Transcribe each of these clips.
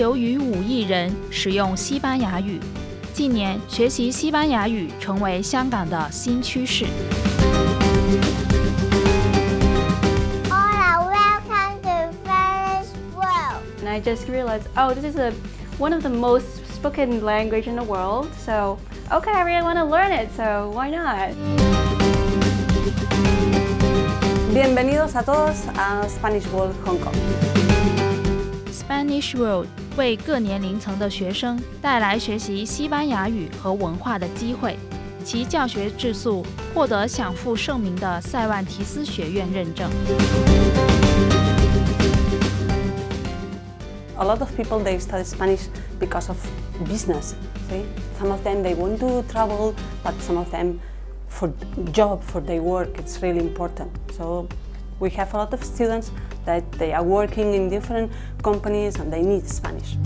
有逾五亿人使用西班牙语。近年，学习西班牙语成为香港的新趋势。Hola, welcome to s p a n i h World. And I just realized, oh, this is a one of the most spoken language in the world. So, okay, I really want to learn it. So, why not? Bienvenidos a todos a Spanish World, Hong Kong. Spanish World. 为各年龄层的学生带来学习西班牙语和文化的机会。其教学质素获得享负盛名的塞万提斯学院认证。A lot of people they study Spanish because of business. See, some of them they want to travel, but some of them for job, for their work, it's really important. So we have a lot of students that they are working in different companies and they need Spanish.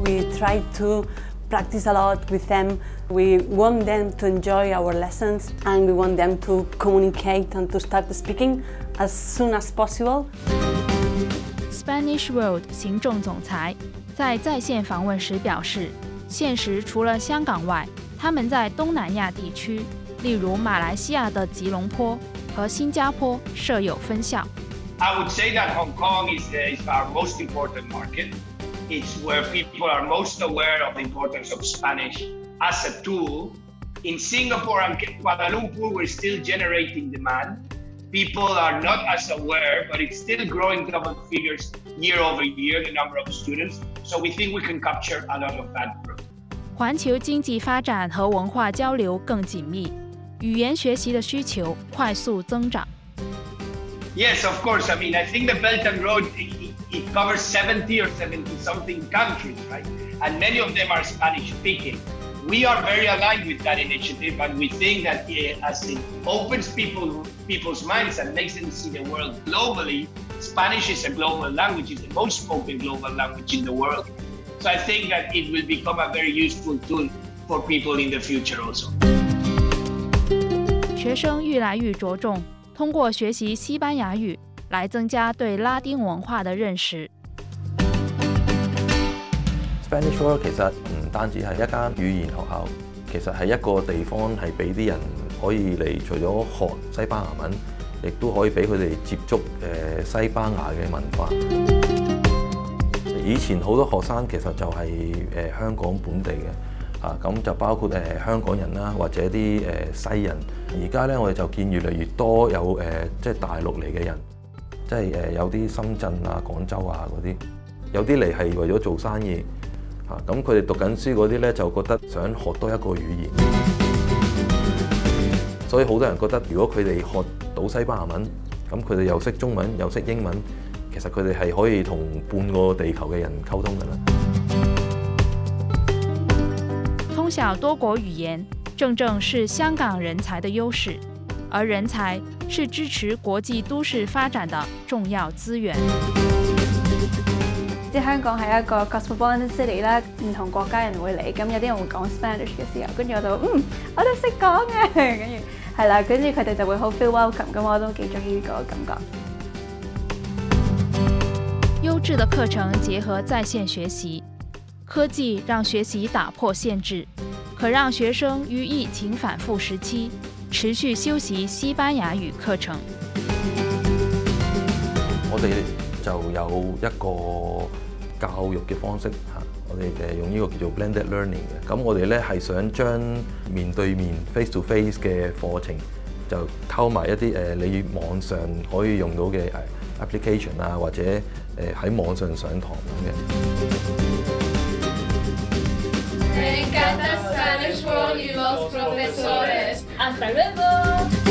We try to practice a lot with them. We want them to enjoy our lessons and we want them to communicate and to start speaking as soon as possible. Spanish World 行政总裁在在线访问时表示，现实除了香港外，他们在东南亚地区例如马来西亚的吉隆坡和新加坡设有分校。I would say that Hong Kong is, uh, is our most important market. It's where people are most aware of the importance of Spanish as a tool. In Singapore and Kuala Lumpur, we're still generating demand. People are not as aware, but it's still growing double figures year over year, the number of students. So we think we can capture a lot of that growth. 语言学习的需求快速增长。Yes, of course. I mean, I think the Belt and Road it, it covers 70 or 70 something countries, right? And many of them are Spanish speaking. We are very aligned with that initiative, and we think that as it opens people people's minds and makes them see the world globally, Spanish is a global language. It's the most spoken global language in the world. So I think that it will become a very useful tool for people in the future also. 学生愈来愈着重通过学习西班牙语来增加对拉丁文化的认识。Spanish o r l 其实唔单止系一间语言学校，其实系一个地方，系俾啲人可以嚟，除咗学西班牙文，亦都可以俾佢哋接触诶西班牙嘅文化。以前好多学生其实就系诶香港本地嘅。啊，咁就包括誒香港人啦，或者啲誒西人。而家咧，我哋就見越嚟越多有誒，即係大陸嚟嘅人，即係誒有啲深圳啊、廣州啊嗰啲，有啲嚟係為咗做生意。嚇，咁佢哋讀緊書嗰啲咧，就覺得想學多一個語言。所以好多人覺得，如果佢哋學到西班牙文，咁佢哋又識中文，又識英文，其實佢哋係可以同半個地球嘅人溝通㗎啦。晓多国语言，正正是香港人才的优势，而人才是支持国际都市发展的重要资源。即香港系一个 cosopolitan city 啦，唔同国家人会嚟，咁有啲人会讲 Spanish 嘅时候，跟住我就嗯，我都识讲嘅，跟住系啦，跟住佢哋就会好 feel welcome，咁我都几中意呢个感觉。优质的课程结合在线学习。科技让学习打破限制，可让学生于疫情反复时期持续修习西班牙语课程。我哋就有一个教育嘅方式吓，我哋诶用呢个叫做 blended learning 嘅，咁我哋咧系想将面对面 face to face 嘅课程就沟埋一啲诶你网上可以用到嘅 application 啊，或者诶喺网上上堂咁嘅。encanta Spanish World y los profesores. ¡Hasta luego!